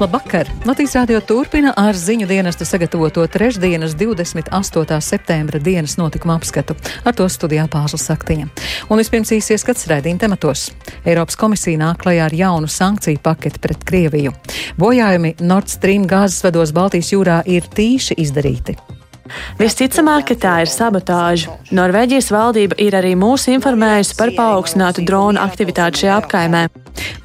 Labvakar! Latvijas rādio turpina ar ziņu dienesta sagatavoto trešdienas 28. septembra dienas notikuma apskatu. Ar to studijā Pāzla Saktiņa. Un vispirms īsies skats raidījuma tematos. Eiropas komisija nāk klajā ar jaunu sankciju paketi pret Krieviju. Bojājumi Nord Stream gāzes vados Baltijas jūrā ir tīši izdarīti. Visticamāk, ka tā ir sabotāža. Norvēģijas valdība ir arī mūs informējusi par paaugstinātu dronu aktivitāti šajā apkaimē.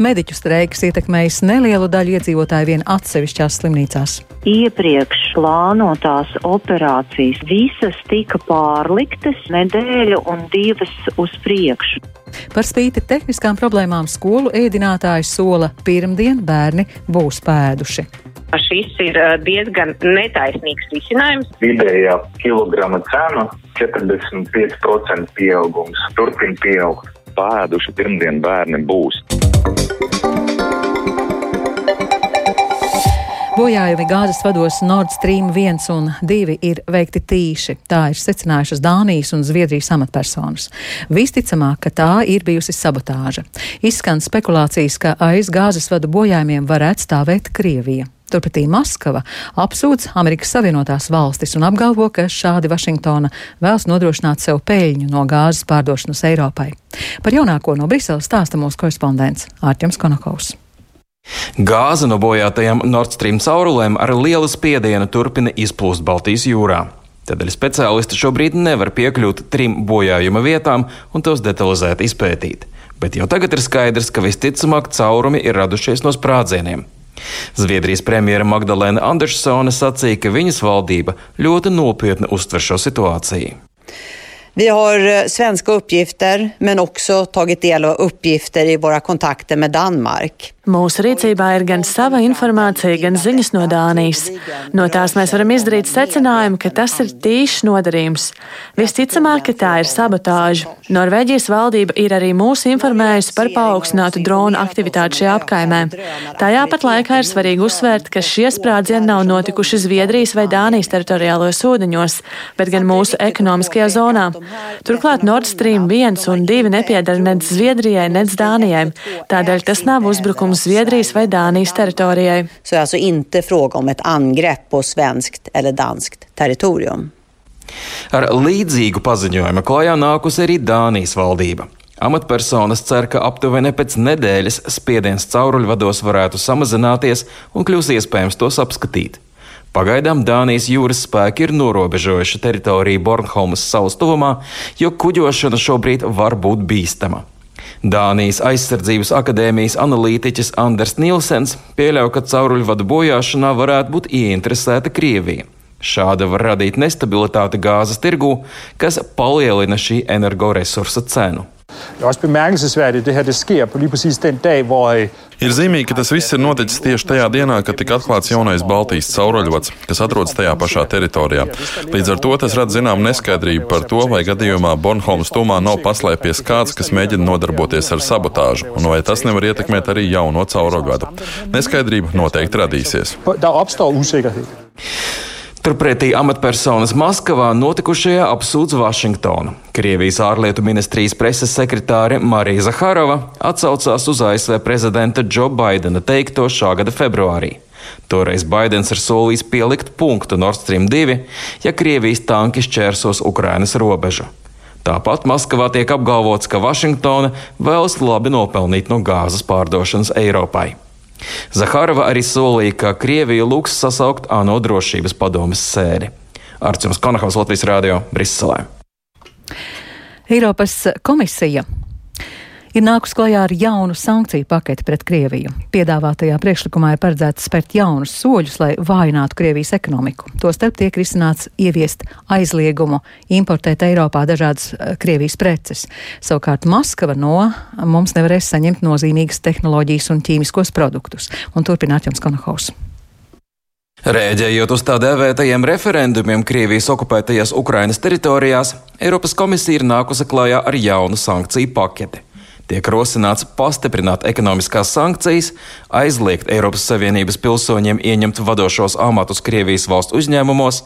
Mediķu streiks ietekmējis nelielu daļu iedzīvotāju vien atsevišķās slimnīcās. Iepriekš plānotās operācijas visas tika pārliktas nedēļu un divas uz priekšu. Par spīti tehniskām problēmām skolu ēdinātājs sola pirmdien bērni būs pēduši. Šis ir diezgan netaisnīgs risinājums. Vidējā kilograma cena 45% pieaugums. Turpin pieaugt. Pēduši pirmdien bērni būs. Bojājumi gāzes vados Nord Stream 1 un 2 ir veikti tīši. Tā ir secinājušas Dānijas un Zviedrijas amatpersonas. Visticamāk, ka tā ir bijusi sabotāža. Izskan spekulācijas, ka aiz gāzes vadu bojājumiem varētu stāvēt Krievija. Turpretī Maskava apsūdz Amerikas Savienotās valstis un apgalvo, ka šādi Vašingtona vēlas nodrošināt sev peļņu no gāzes pārdošanas Eiropai. Par jaunāko no Briseles stāsta mūsu korespondents Ārķems Konakovs. Gāze no bojātajām Nord Stream caurulēm ar lielu spiedienu turpina izplūst Baltijas jūrā. Tādēļ speciālisti šobrīd nevar piekļūt trim bojājuma vietām un tos detalizēti izpētīt. Bet jau tagad ir skaidrs, ka visticamāk caurumi ir radušies no sprādzieniem. Zviedrijas premjera Magdalēna Andersone sacīja, ka viņas valdība ļoti nopietni uztver šo situāciju. Vi har eh, svenska uppgifter men också tagit del av uppgifter i våra kontakter med Danmark. Mūsu rīcībā ir gan sava informācija, gan ziņas no Dānijas. No tās mēs varam izdarīt secinājumu, ka tas ir tīšs nodarījums. Visticamāk, ka tā ir sabotāža. Norvēģijas valdība ir arī mūs informējusi par paaugstinātu dronu aktivitāti šajā apkaimē. Tajā pat laikā ir svarīgi uzsvērt, ka šie sprādzieni nav notikuši Zviedrijas vai Dānijas teritoriālajos ūdeņos, bet gan mūsu ekonomiskajā zonā. Turklāt Nord Stream 1 un 2 nepiedara nec Zviedrijai, nec Dānijai. Tādēļ tas nav uzbrukums uzbrukums Zviedrijas vai Dānijas teritorijai. Så alltså inte fråga om ett angrepp på svenskt eller danskt territorium. Ar līdzīgu paziņojumu klajā nākusi arī Dānijas valdība. Amatpersonas cer, ka aptuveni pēc nedēļas spiediens cauruļvados varētu samazināties un kļūs iespējams tos apskatīt. Pagaidām Dānijas jūras spēki ir norobežojuši teritoriju Bornholmas salas tuvumā, jo kuģošana šobrīd var būt bīstama. Dānijas aizsardzības akadēmijas analītiķis Anders Nilsens pieļauj, ka cauruļvadu bojāšanā varētu būt ieinteresēta Krievija. Šāda var radīt nestabilitāti gāzes tirgū, kas palielina šī energoresursa cenu. Det er også bemærkelsesværdigt, at det her det sker på lige præcis den dag, hvor øh, Ir zīmīgi, ka tas viss ir noticis tieši tajā dienā, kad tika atklāts jaunais Baltijas cauruļvads, kas atrodas tajā pašā teritorijā. Līdz ar to tas rada zināmu neskaidrību par to, vai gadījumā Bornholmas tūmā nav paslēpies kāds, kas mēģina nodarboties ar sabotāžu, un vai tas nevar ietekmēt arī jauno cauruļvadu. Neskaidrība noteikti radīsies. Turpretī amatpersonas Maskavā notikušajā apsūdz Vašingtonu. Krievijas ārlietu ministrijas preses sekretāre Marija Zaharova atsaucās uz ASV prezidenta Džo Baidena teikto šā gada februārī. Toreiz Baidens ir solījis pielikt punktu Nord Stream 2, ja Krievijas tanki šķērsos Ukrainas robežu. Tāpat Maskavā tiek apgalvots, ka Vašingtona vēlas labi nopelnīt no gāzes pārdošanas Eiropai. Zahārova arī solīja, ka Krievija lūgs sasaukt ANO drošības padomes sēdi. Arcums Konahaus Latvijas Rādio Briselē. Eiropas komisija ir nākus klajā ar jaunu sankciju paketi pret Krieviju. Piedāvātajā priekšlikumā ir paredzēts spērt jaunus soļus, lai vājinātu Krievijas ekonomiku. Tostarp tiek risināts ieviest aizliegumu importēt Eiropā dažādas eh, Krievijas preces. Savukārt Maskava no mums nevarēs saņemt nozīmīgas tehnoloģijas un ķīmiskos produktus. Un turpināt jums Konahaus. Rēģējot uz tā dēvētajiem referendumiem Krievijas okupētajās Ukrainas teritorijās, Eiropas komisija ir nākusi klajā ar jaunu sankciju paketi. Tiek rosināts pastiprināt ekonomiskās sankcijas, aizliegt Eiropas Savienības pilsoņiem ieņemt vadošos amatus Krievijas valstu uzņēmumos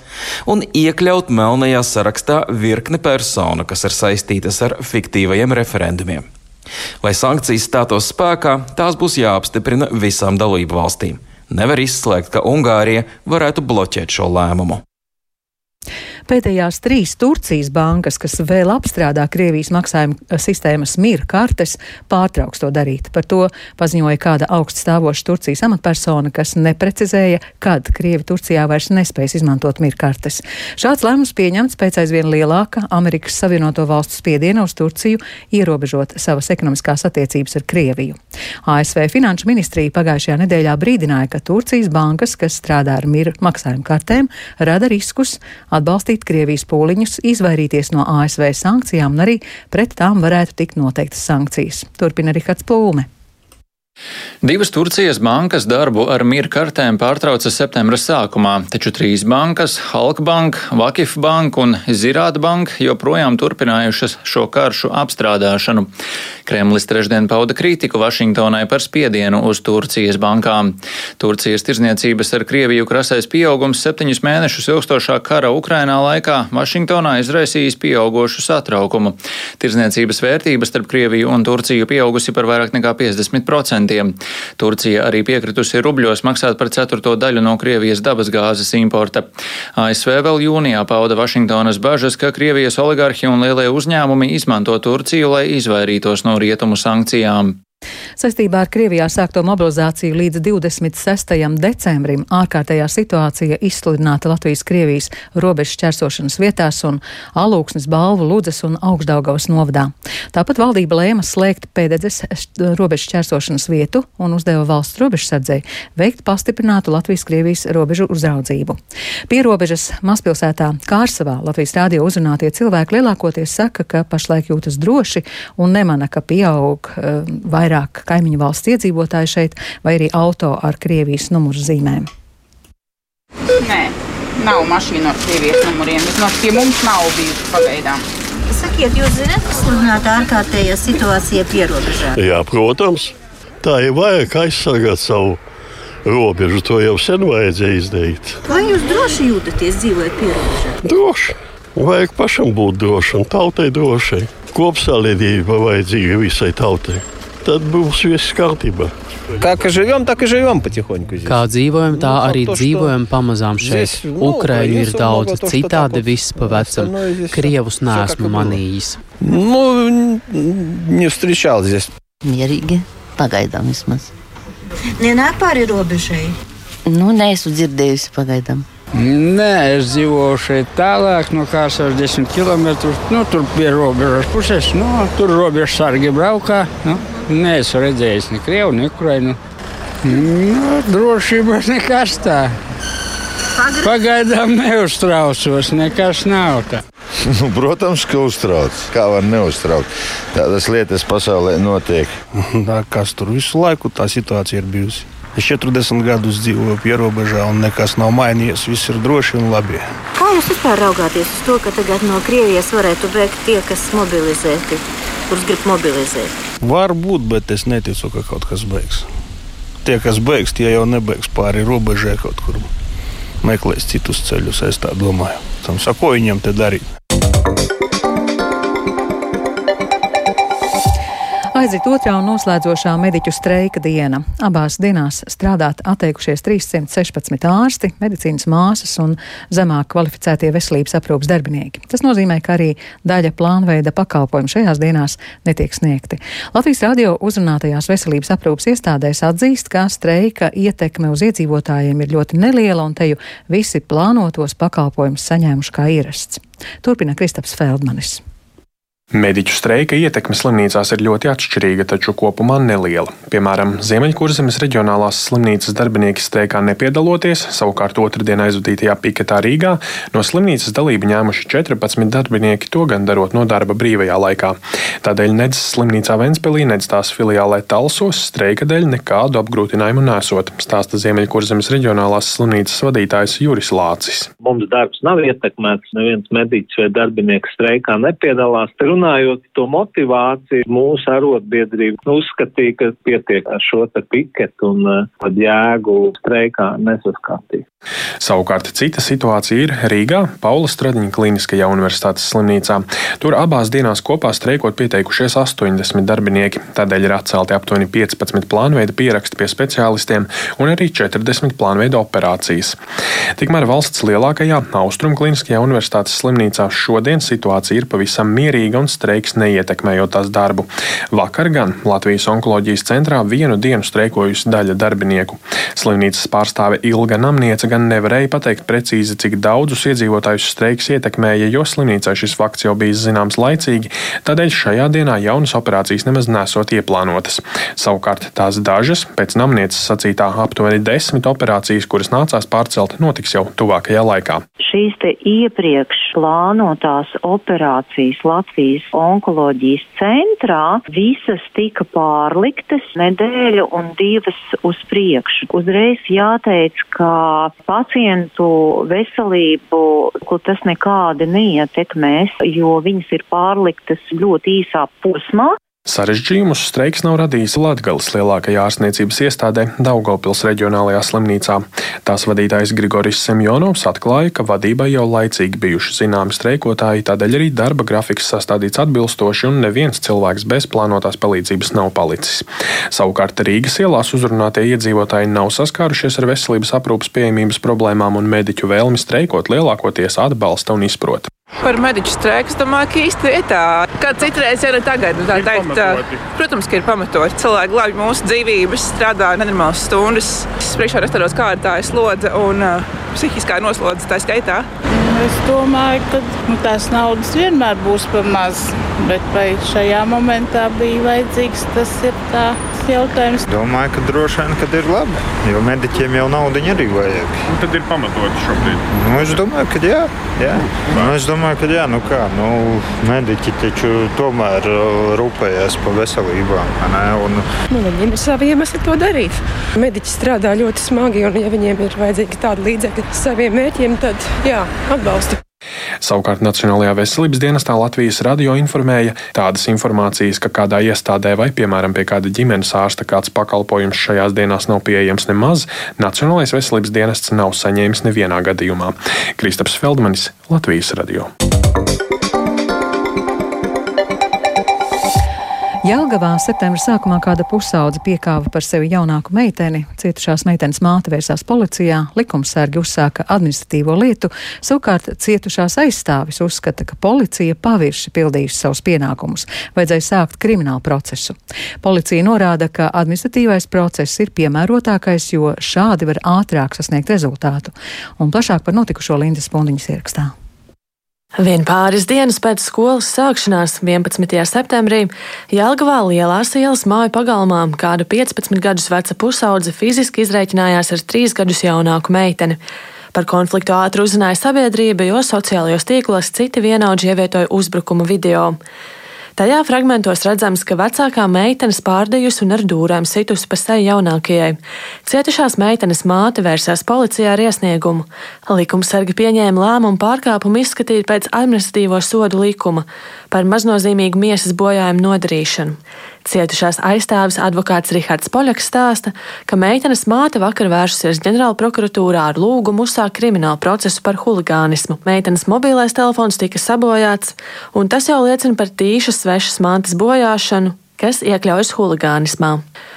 un iekļaut melnajā sarakstā virkni personu, kas ir saistītas ar fiktīvajiem referendumiem. Lai sankcijas stātos spēkā, tās būs jāapstiprina visām dalību valstīm. Nevar izslēgt, ka Ungārija varētu bloķēt šo lēmumu. Pēdējās trīs Turcijas bankas, kas vēl apstrādā Krievijas maksājuma eh, sistēmas mīra kartes, pārtrauks to darīt. Par to paziņoja kāda augststāvoša Turcijas amatpersona, kas neprecizēja, kad Krievi Turcijā vairs nespēs izmantot mīra kartes. Šāds lēmums pieņemts pēc aizvien lielāka Amerikas Savienoto Valstu spiediena uz Turciju ierobežot savas ekonomiskās attiecības ar Krieviju. ASV Finanšu ministrija pagājušajā nedēļā brīdināja, ka Turcijas bankas, kas strādā ar mīra maksājuma kartēm, rada riskus atbalstīt atbalstīt Krievijas pūliņus, izvairīties no ASV sankcijām un arī pret tām varētu tikt noteiktas sankcijas. Turpina Rihards Plūme. Divas Turcijas bankas darbu ar mīra kartēm pārtrauca septembra sākumā, taču trīs bankas - Halkbank, Vakif Bank un Zirāta Bank - joprojām turpinājušas šo karšu apstrādāšanu. Kremlis trešdien pauda kritiku Vašingtonai par spiedienu uz Turcijas bankām. Turcijas tirzniecības ar Krieviju krasais pieaugums septiņus mēnešus ilgstošā kara Ukrainā laikā Vašingtonā izraisījis pieaugošu satraukumu. Tirzniecības vērtības starp Krieviju un Turciju pieaugusi par vairāk nekā 50%. Turcija arī piekritusi rubļos maksāt par ceturto daļu no Krievijas dabasgāzes importa. ASV vēl jūnijā pauda Vašingtonas bažas, ka Krievijas oligarhi un lielie uzņēmumi izmanto Turciju, lai izvairītos no rietumu sankcijām. Saistībā ar Krievijā sākto mobilizāciju līdz 26. decembrim ārkārtējā situācija izsludināta Latvijas-Krievijas robežas čersošanas vietās un Alūksnes, Balvu, Ludzas un Augstdaugavas novadā. Tāpat valdība lēma slēgt pēdedzes robežas čersošanas vietu un uzdeva valsts robežsardzei veikt pastiprinātu Latvijas-Krievijas robežu uzraudzību. Pie robežas mazpilsētā Kārsavā Latvijas rādio uzrunātie cilvēki lielākoties saka, ka pašlaik jūtas droši un nemana, ka pieaug uh, vairāk vairāk kaimiņu valsts iedzīvotāji šeit, vai arī auto ar Krievijas numuru zīmēm? Nē, nav mašīnu ar Krievijas numuriem. Vismaz pie mums nav bijusi pagaidām. Sakiet, jūs zināt, kas sludināta ārkārtējā situācija pierobežā? Jā, protams. Tā ir vajag aizsargāt savu robežu. To jau sen vajadzēja izdarīt. Vai jūs droši jūtaties dzīvojot pierobežā? Droši. Vajag pašam būt drošam, tautai drošai. Kopsavienība vajadzīga visai tautai tad būs viss kārtībā. Как живем, так и живем потихоньку. Здесь. Kā dzīvojam, tā arī dzīvojam pamazām šeit. Ukraiņu ir daudz, citādi viss pa vecam. Krievus neesmu manījis. Nu, не встречал здесь. Mierīgi, pagaidām vismaz. Nenāk pāri robežai? Nu, neesmu dzirdējusi pagaidām. Nē, es dzīvoju šeit tālāk, no kā 60 km. Nu, tur pie robežas puses. Nu, tur robežas sargi braukā. Nu, neesmu redzējis ne Krievu, ne Ukrainu. Nu, drošība nekas tā. Pagaidām neuztraucos, nekas nav tā. Nu, protams, ka uztrauc. Kā var neuztraukt? Tādas lietas pasaulē notiek. Tā, kas tur visu laiku tā situācija ir bijusi? Es 40 gadus dzīvoju pierobežā, un nekas nav mainījies. Viss ir droši un labi. Kā jūs vispār raugāties uz to, ka tagad no Krievijas varētu bēgt tie, kas mobilizēti, kurus grib mobilizēt? Varbūt, bet es neticu, ka kaut kas beigs. Tie, kas beigs, tie jau nebeigs pāri robežai kaut kur. Meklēs citus ceļus, es tā domāju. Tam sako viņiem te darīt. Aiziet otrā un noslēdzošā mediķu streika diena. Abās dienās strādāt atteikušies 316 ārsti, medicīnas māsas un zemāk kvalificētie veselības aprūpas darbinieki. Tas nozīmē, ka arī daļa plānveida pakalpojumu šajās dienās netiek sniegti. Latvijas radio uzrunātajās veselības aprūpas iestādēs atzīst, ka streika ietekme uz iedzīvotājiem ir ļoti neliela un teju visi plānotos pakalpojumus saņēmuši kā ierasts. Turpina Kristaps Feldmanis. Mediķu streika ietekme slimnīcās ir ļoti atšķirīga, taču kopumā neliela. Piemēram, Ziemeļkurzemes reģionālās slimnīcas darbinieki streikā nepiedaloties, savukārt otrdien aizvadītajā piketā Rīgā no slimnīcas dalību ņēmuši 14 darbinieki, to gan darot no darba brīvajā laikā. Tādēļ nedz slimnīcā Ventspēlī, nedz tās filiālē Talsos streika dēļ nekādu apgrūtinājumu nesot, stāsta Ziemeļkurzemes reģionālās slimnīcas vadītājs Juris Lācis. Mums darbs nav ietekmēts, neviens mediķis vai darbinieks streikā nepiedalās. Runājot to motivāciju, mūsu arotbiedrība uzskatīja, ka pietiek ar šo te piketu un uh, jēgu streikā nesaskatīt. Savukārt cita situācija ir Rīgā, Paula Stradiņa Kliniskajā universitātes slimnīcā. Tur abās dienās kopā streikot pieteikušies 80 darbinieki, tādēļ ir atcelti aptuveni 15 plānveida pieraksti pie speciālistiem un arī 40 plānveida operācijas. Tikmēr valsts lielākajā Austrum Kliniskajā universitātes slimnīcā šodien situācija ir pavisam mierīga un streiks neietekmējot tās darbu. Vakar gan Latvijas onkoloģijas centrā vienu dienu streikojusi daļa darbinieku. Slimnīcas pārstāve Ilga Namniece gan nevarēja pateikt precīzi, cik daudzus iedzīvotājus streiks ietekmēja, jo slimnīcā šis fakts jau bija zināms laicīgi, tādēļ šajā dienā jaunas operācijas nemaz nesot ieplānotas. Savukārt tās dažas, pēc namnieces sacītā aptuveni desmit operācijas, kuras nācās pārcelt, notiks jau tuvākajā laikā. Šīs iepriekš plānotās operācijas Latvijas onkoloģijas centrā visas tika pārliktas nedēļu un divas uz priekšu. Uzreiz jāteic, ka pacientu veselību tas nekādi neietekmēs, jo viņas ir pārliktas ļoti īsā posmā. Sarežģījumus streiks nav radījis Latvijas lielākajā ārstniecības iestādē Daugopils reģionālajā slimnīcā. Tās vadītājs Grigoris Semjonovs atklāja, ka vadībai jau laicīgi bijuši zināmi streikotāji, tādēļ arī darba grafiks sastādīts atbilstoši un neviens cilvēks bez plānotās palīdzības nav palicis. Savukārt Rīgas ielās uzrunātie iedzīvotāji nav saskārušies ar veselības aprūpas pieejamības problēmām un mediķu vēlmi streikot lielākoties atbalsta un izprota. Par mediķu streiku es domāju, ka īsti vietā. Kā citreiz, ja ne tagad, nu, tā ir teikt, pamatoti. protams, ka ir pamatoti. Cilvēki glābj mūsu dzīvības, strādā nenormālas stundas. Es priekšā restauros kā ir tā slodze un uh, psihiskā noslodze tā skaitā. Es domāju, ka nu, tās naudas vienmēr būs par maz. Bet vai šajā momentā bija vajadzīgs, tas ir tā jautājums. Domāju, ka droši vien, ka ir labi, jo mediķiem jau naudu arī vajag. Un tad ir pamatoti šobrīd. Nu, es domāju, ka jā. jā. Nu, es domāju, ka jā, nu kā, nu, mediķi taču tomēr rūpējas par veselībām. Un... Nu, viņiem ir savi iemesli to darīt. Mediķi strādā ļoti smagi, un ja viņiem ir vajadzīgi tādi līdzekļi saviem mērķiem, tad jā, atbalstu. Savukārt Nacionālajā veselības dienestā Latvijas radio informēja tādas informācijas, ka kādā iestādē vai, piemēram, pie kāda ģimenes ārsta kāds pakalpojums šajās dienās nav pieejams nemaz, Nacionālais veselības dienests nav saņēmis nevienā gadījumā. Kristaps Feldmanis, Latvijas radio. Jelgavā septembra sākumā kāda pusaudze piekāva par sevi jaunāku meiteni. Cietušās meitenes māte vērsās policijā, likumsargi uzsāka administratīvo lietu, savukārt cietušās aizstāvis uzskata, ka policija pavirši pildījusi savus pienākumus, vajadzēja sākt kriminālu procesu. Policija norāda, ka administratīvais process ir piemērotākais, jo šādi var ātrāk sasniegt rezultātu. Un plašāk par notikušo Lindas Pundiņas ierakstā. Vien pāris dienas pēc skolas sākšanās, 11. septembrī, Jālgavā lielās ielas māju pagalmā kāda 15 gadus veca pusaudze fiziski izrēķinājās ar 3 gadus jaunāku meiteni. Par konfliktu ātri uzzināja sabiedrība, jo sociālajos tīklos citi vienaudži ievietoja uzbrukuma video. Tajā fragmentos redzams, ka vecākā meitene pārdejusi un ar dūrēm situsi pa seju jaunākajai. Cietušās meitenes māte vērsās policijā ar iesniegumu. Likumsargi pieņēma lēmumu pārkāpumu izskatīt pēc administratīvo sodu likuma par maznozīmīgu miesas bojājumu nodarīšanu. Cietušās aizstāvis advokāts Rihards Poļaks stāsta, ka meitenes māte vakar vērsusies ģenerāla prokuratūrā ar lūgumu uzsākt kriminālu procesu par huligānismu. Meitenes mobilais telefons tika sabojāts, un tas jau liecina par tīšas svešas mantas bojāšanu, kas iekļaujas huligānismā.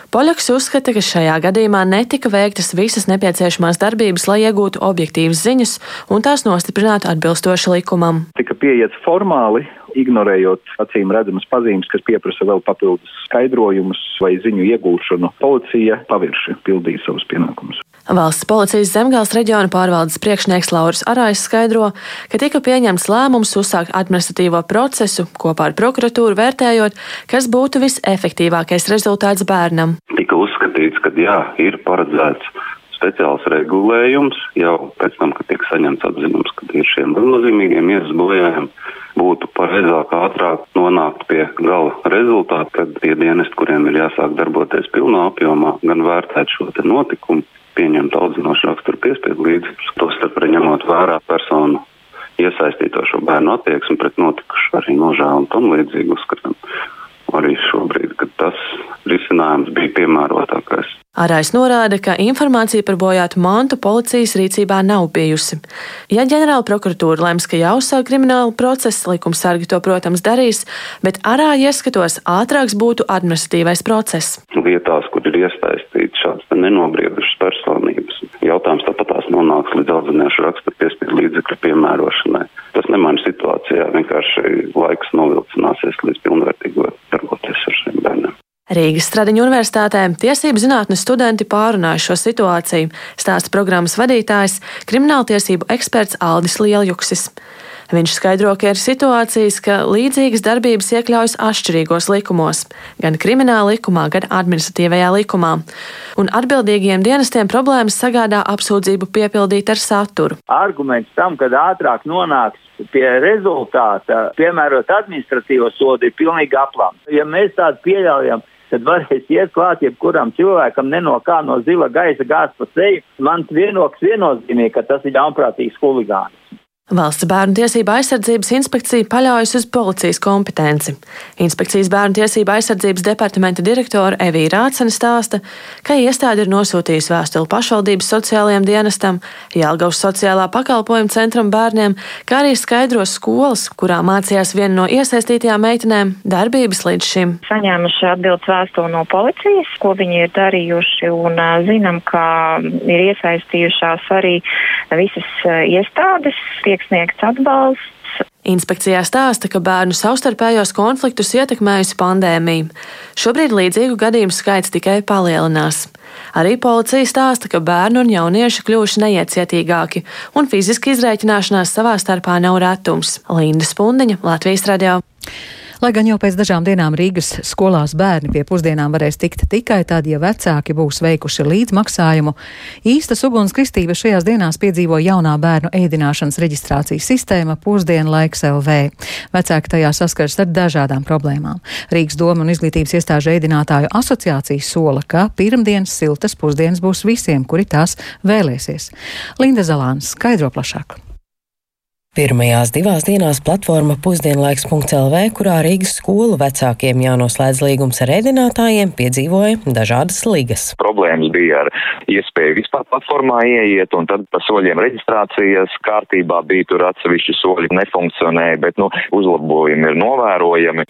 Poļaks uzskata, ka šajā gadījumā netika veiktas visas nepieciešamās darbības, lai iegūtu objektīvas ziņas un tās nostiprinātu atbilstoši likumam. Tika pieiets formāli ignorējot acīm redzamas pazīmes, kas pieprasa vēl papildus skaidrojumus vai ziņu iegūšanu. Policija pavirši pildīja savus pienākumus. Valsts policijas zemgāles reģiona pārvaldes priekšnieks Lauris Arājs skaidro, ka tika pieņemts lēmums uzsākt administratīvo procesu kopā ar prokuratūru vērtējot, kas būtu visefektīvākais rezultāts bērnam. Tika uzskatīts, ka jā, ir paredzēts speciāls regulējums jau pēc tam, kad tiek saņemts atzinums, ka ir šiem nozīmīgiem iesas bojājumiem būtu pareizāk, ātrāk nonākt pie gala rezultātu, kad tie dienesti, kuriem ir jāsāk darboties pilnā apjomā, gan vērtēt šo notikumu, pieņemt audzinošu raksturu piespiedu līdzekļus, tostarp arī ņemot vērā personu iesaistīto šo bērnu attieksmi pret notikušu arī nožēlu un tam līdzīgi uzskatām arī šobrīd, ka tas risinājums bija piemērotākais. Arājs norāda, ka informācija par bojātu mantu policijas rīcībā nav bijusi. Ja ģenerāla prokuratūra lems, ka jāuzsāk krimināla procesa, likumsargi to, protams, darīs, bet arāja ieskatos ātrāks būtu administratīvais process. Vietās, kur ir iesaistīts šāds nenobriedušas personības, jautājums tāpat tās nonāks līdz audzināšu raksturu piespiedu līdzekļu piemērošanai. Tas nemaina situācijā, vienkārši laiks novilcināsies līdz pilnvērtīgi darboties ar šiem bērniem. Rīgas Stradiņu universitātē tiesību zinātnes studenti pārunāja šo situāciju, stāsta programmas vadītājs, krimināltiesību eksperts Aldis Lieljuksis. Viņš skaidro, ka ir situācijas, ka līdzīgas darbības iekļaujas atšķirīgos likumos, gan krimināla likumā, gan administratīvajā likumā, un atbildīgiem dienestiem problēmas sagādā apsūdzību piepildīt ar saturu. Arguments tam, kad ātrāk nonāks pie rezultāta, piemērot administratīvo sodu, ir pilnīgi aplams. Ja mēs tādu pieļaujam, tad varēs iet klāt jebkuram cilvēkam, ne no kā no zila gaisa gāzt pa seju. Man vienoks viennozīmīgi, ka tas ir ļaunprātīgs huligāns. Valsts bērnu tiesība aizsardzības inspekcija paļaujas uz policijas kompetenci. Inspekcijas bērnu tiesība aizsardzības departamenta direktora Evija Rācena stāsta, ka iestāde ir nosūtījusi vēstuli pašvaldības sociālajiem dienestam, Jālgavas sociālā pakalpojuma centram bērniem, kā arī skaidros skolas, kurā mācījās viena no iesaistītajām meitenēm, darbības līdz šim. Saņēmuši atbildes vēstuli no policijas, ko viņi ir darījuši, un zinām, ka ir iesaistījušās arī visas iestādes. Tiek sniegts atbalsts. Inspekcijā stāsta, ka bērnu savstarpējos konfliktus ietekmējusi pandēmija. Šobrīd līdzīgu gadījumu skaits tikai palielinās. Arī policija stāsta, ka bērni un jaunieši kļuvuši neiecietīgāki, un fiziski izreikināšanās savā starpā nav retums. Linda Spundiņa, Latvijas radio. Lai gan jau pēc dažām dienām Rīgas skolās bērni pie pusdienām varēs tikt tikai tad, ja vecāki būs veikuši līdzmaksājumu, īstas ugunskristība šajās dienās piedzīvo jaunā bērnu ēdināšanas reģistrācijas sistēma pusdienu laiks LV. Vecāki tajā saskars ar dažādām problēmām. Rīgas doma un izglītības iestāžu ēdinātāju asociācija sola, ka pirmdienas siltas pusdienas būs visiem, kuri tās vēlēsies. Linda Zalāns skaidro plašāk. Pirmajās divās dienās platforma pusdienlaiks.lv, kurā Rīgas skolu vecākiem jānoslēdz līgums ar ēdinātājiem, piedzīvoja dažādas ligas. Problēmas bija ar iespēju vispār platformā ieiet, un tad pa soļiem reģistrācijas kārtībā bija tur atsevišķi soļi nefunkcionēja, bet nu, uzlabojumi ir novērojami.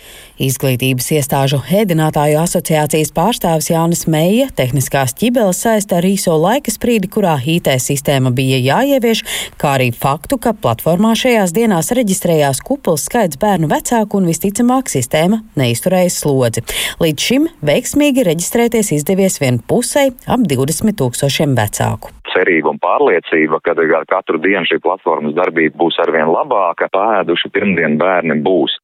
Izglītības iestāžu ēdinātāju asociācijas pārstāvis Jānis Meija tehniskās ķibeles saista ar īso laika sprīdi, kurā IT sistēma bija jāievieš, kā arī faktu, ka platformā šajās dienās reģistrējās kupls skaits bērnu vecāku un visticamāk sistēma neizturēja slodzi. Līdz šim veiksmīgi reģistrēties izdevies vien pusei ap 20 tūkstošiem vecāku cerība un pārliecība, ka katru dienu šī platformas darbība būs arvien labāka, pēduši pirmdien bērni būs.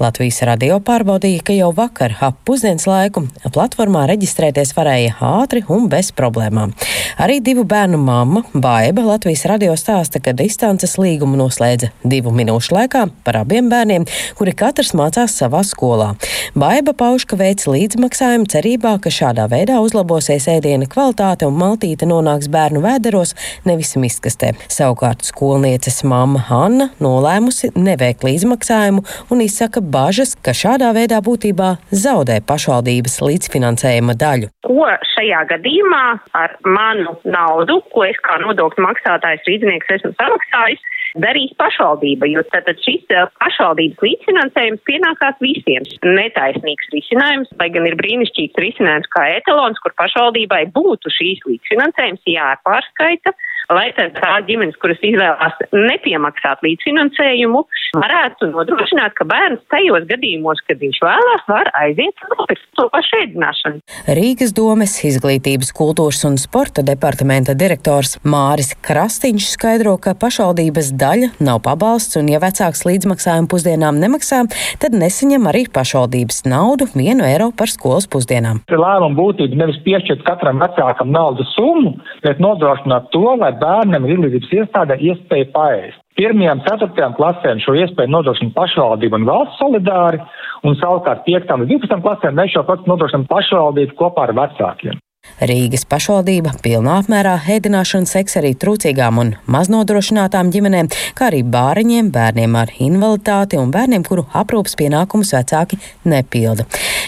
Latvijas radio pārbaudīja, ka jau vakar ap pusdienas laiku platformā reģistrēties varēja ātri un bez problēmām. Arī divu bērnu mamma Baiba Latvijas radio stāsta, ka distances līgumu noslēdza divu minūšu laikā par abiem bērniem, kuri katrs mācās savā skolā. Baiba pauž, ka veic līdzmaksājumu cerībā, ka šādā veidā uzlabosies ēdiena kvalitāte un maltīte nonāks bērnu vēderos, nevis miskastē. Savukārt skolnieces mamma Hanna nolēmusi neveikt līdzmaksājumu un izsaka izsaka bažas, ka šādā veidā būtībā zaudē pašvaldības līdzfinansējuma daļu. Ko šajā gadījumā ar manu naudu, ko es kā nodokļu maksātājs rīznieks esmu samaksājis, darīs pašvaldība, jo tātad šis eh, pašvaldības līdzfinansējums pienākās visiem. Netaisnīgs risinājums, lai gan ir brīnišķīgs risinājums kā etalons, kur pašvaldībai būtu šīs līdzfinansējums jāpārskaita lai tad tā ģimenes, kuras izvēlās nepiemaksāt līdzfinansējumu, varētu nodrošināt, ka bērns tajos gadījumos, kad viņš vēlās, var aiziet nopirkt to pašu ēdināšanu. Rīgas domes izglītības, kultūras un sporta departamenta direktors Māris Krastiņš skaidro, ka pašvaldības daļa nav pabalsts, un ja vecāks līdzmaksājumu pusdienām nemaksā, tad nesaņem arī pašvaldības naudu vienu eiro par skolas pusdienām. Lēmuma būtība nevis piešķirt katram vecākam naudas summu, bet nodrošināt to, lai bērnam ir izglītības iestādē iespēja paēst. Pirmajām, ceturtajām klasēm šo iespēju nodrošina pašvaldība un valsts solidāri, un savukārt 5. un 12. klasēm mēs šo faktu nodrošinām pašvaldību kopā ar vecākiem. Rīgas pašvaldība pilnā apmērā ēdināšanu seks arī trūcīgām un maznodrošinātām ģimenēm, kā arī bāriņiem, bērniem ar invaliditāti un bērniem, kuru aprūpas pienākumus vecāki nepilda.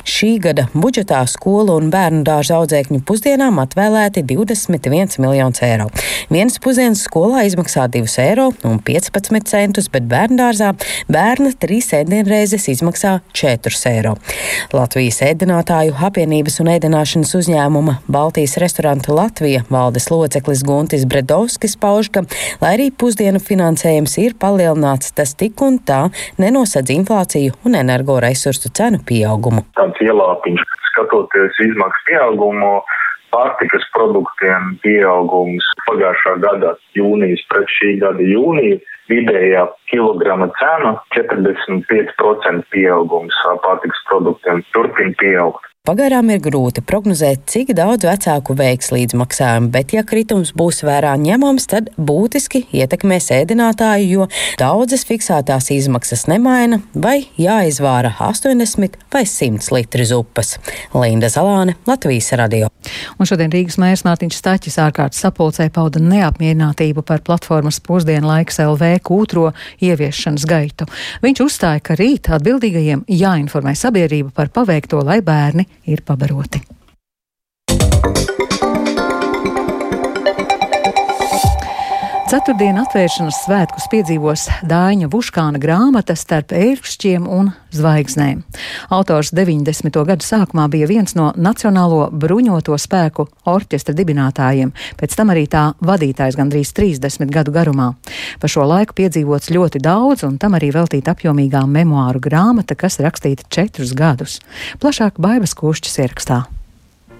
Šī gada budžetā skolu un bērnu dārza audzēkņu pusdienām atvēlēti 21 miljonus eiro. Vienas pusdienas skolā izmaksā 2 eiro un 15 centus, bet bērnu dārzā bērna trīs ēdienreizes izmaksā 4 eiro. Latvijas ēdinātāju apvienības un ēdināšanas uzņēmuma Baltijas restoranta Latvija valdes loceklis Guntis Bredovskis pauž, ka, lai arī pusdienu finansējums ir palielināts, tas tik un tā nenosedz inflāciju un energoresursu cenu pieaugumu. Tāds ielāpiņš, skatoties izmaksu pieaugumu, pārtikas produktiem pieaugums pagājušā gada jūnijas pret šī gada jūniju. Vidējā kilograma cena 45% pieaugums pārtikas produktiem turpina pieaugt. Pagaidām ir grūti prognozēt, cik daudz vecāku veiks līdzmaksājumu, bet, ja kritums būs vērā ņemams, tad būtiski ietekmēs ēdinātāju, jo daudzas fiksētās izmaksas nemaina vai jāizvāra 80 vai 100 litri zupas. Linda Zalāne, Latvijas radio. Un šodien Rīgas mērs Mārtiņš Staķis ārkārtas sapulcē pauda neapmierinātību par platformas pusdienu laiks LV kūtro ieviešanas gaitu. Viņš uzstāja, ka rīt atbildīgajiem jāinformē sabiedrība par paveikto, lai bērni ir pabaroti. Ceturtdien atvēršanas svētkus piedzīvos Dāņa Vuškāna grāmata starp ērkšķiem un zvaigznēm. Autors 90. gadu sākumā bija viens no Nacionālo bruņoto spēku orķestra dibinātājiem, pēc tam arī tā vadītājs gandrīz 30 gadu garumā. Pa šo laiku piedzīvots ļoti daudz, un tam arī veltīta apjomīgā memoāru grāmata, kas rakstīta četrus gadus. Plašāk Baibas Kūšķis ierakstā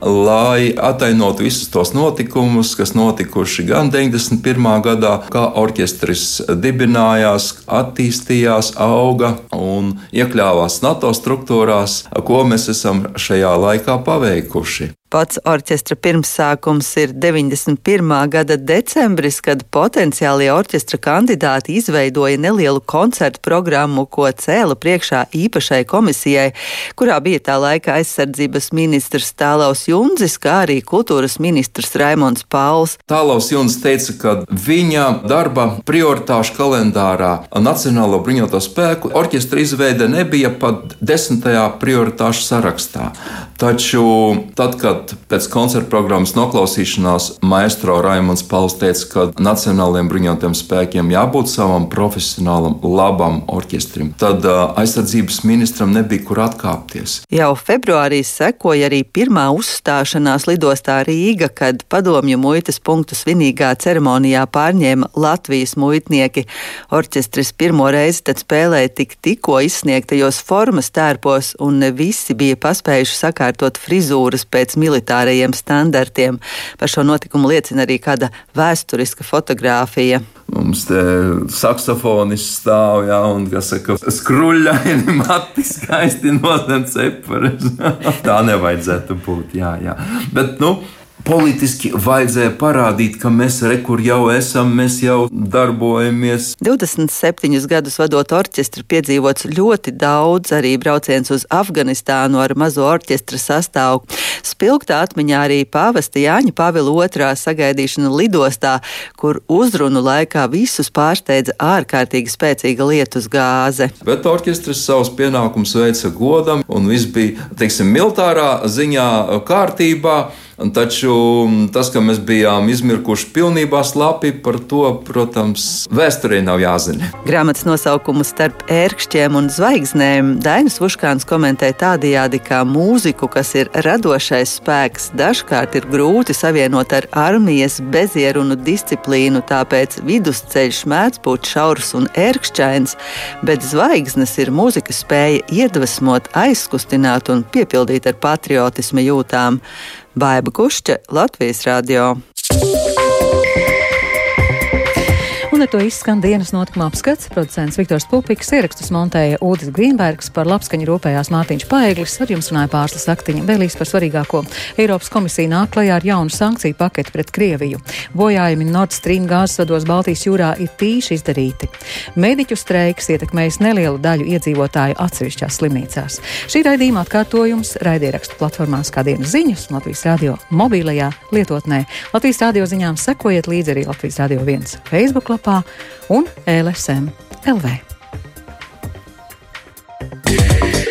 lai atainotu visus tos notikumus, kas notikuši gan 91. gadā, kā orķestris dibinājās, attīstījās, auga un iekļāvās NATO struktūrās, ko mēs esam šajā laikā paveikuši. Pats orķestra pirmsākums ir 91. gada decembris, kad potenciālie orķestra kandidāti izveidoja nelielu koncertu programmu, ko cēla priekšā īpašai komisijai, kurā bija tā laika aizsardzības ministrs Tālaus Junzis, kā arī kultūras ministrs Raimons Pauls. Tālaus Junzis teica, ka viņa darba prioritāšu kalendārā Nacionālo bruņoto spēku orķestra izveide nebija pat desmitajā prioritāšu sarakstā. Taču tad, kad Savukārt pēc koncerta programmas noklausīšanās maestro Raimons Pauls teica, ka Nacionālajiem bruņotajiem spēkiem jābūt savam profesionālam, labam orķestrim. Tad aizsardzības ministram nebija kur atkāpties. Jau februārī sekoja arī pirmā uzstāšanās lidostā Rīga, kad padomju muitas punktu svinīgā ceremonijā pārņēma Latvijas muitnieki. Orķestris pirmo reizi tad spēlēja tik tikko izsniegtajos formas tērpos, un ne visi bija paspējuši sakārtot frizūras pēc militārā militārajiem standartiem. Par šo notikumu liecina arī kāda vēsturiska fotografija. Mums te saksofonis stāv, ja, un, kas saka, skruļaini mati skaisti nozem ceparas. Tā nevajadzētu būt, jā, jā. Bet, nu, Politiski vajadzēja parādīt, ka mēs rekur jau esam, mēs jau darbojamies. 27 gadus vadot orķestri piedzīvots ļoti daudz, arī brauciens uz Afganistānu ar mazo orķestra sastāvu. Spilgtā atmiņā arī pāvesta Jāņa Pavila otrā sagaidīšana lidostā, kur uzrunu laikā visus pārsteidza ārkārtīgi spēcīga lietus gāze. Bet orķestris savus pienākumus veica godam, un viss bija, teiksim, militārā ziņā kārtībā. Taču mm, tas, ka mēs bijām izmirkuši pilnībā slapi, par to, protams, vēsturē nav jāzina. Grāmatas nosaukumu starp ērkšķiem un zvaigznēm Dainis Vuškāns komentē tādajādi, ka mūziku, kas ir radošais spēks, dažkārt ir grūti savienot ar armijas bezierunu disciplīnu, tāpēc vidusceļš mēdz būt šaurs un ērkšķains, bet zvaigznes ir mūzikas spēja iedvesmot, aizkustināt un piepildīt ar patriotisma jūtām. Baiba Kušķa, Latvijas radio. Un ar to izskan dienas notikuma apskats. Producents Viktors Pupiks ierakstus montēja Ūdis Grīnbergs par labskaņu rūpējās Mārtiņš Paeglis, ar jums runāja pārslas aktiņa. Vēlīs par svarīgāko. Eiropas komisija nāk klajā ar jaunu sankciju paketi pret Krieviju. Bojājumi Nord Stream gāzesvados Baltijas jūrā ir tīši izdarīti. Mediķu streiks ietekmējis nelielu daļu iedzīvotāju atsevišķās slimnīcās. Šī raidījuma atkārtojums raidierakstu platformās kā dienas ziņas Latvijas radio mobilajā lietotnē. Latvijas radio ziņām sekojiet līdzi arī Latvijas radio viens Facebook lapā mājaslapā un LSM LV. Yeah.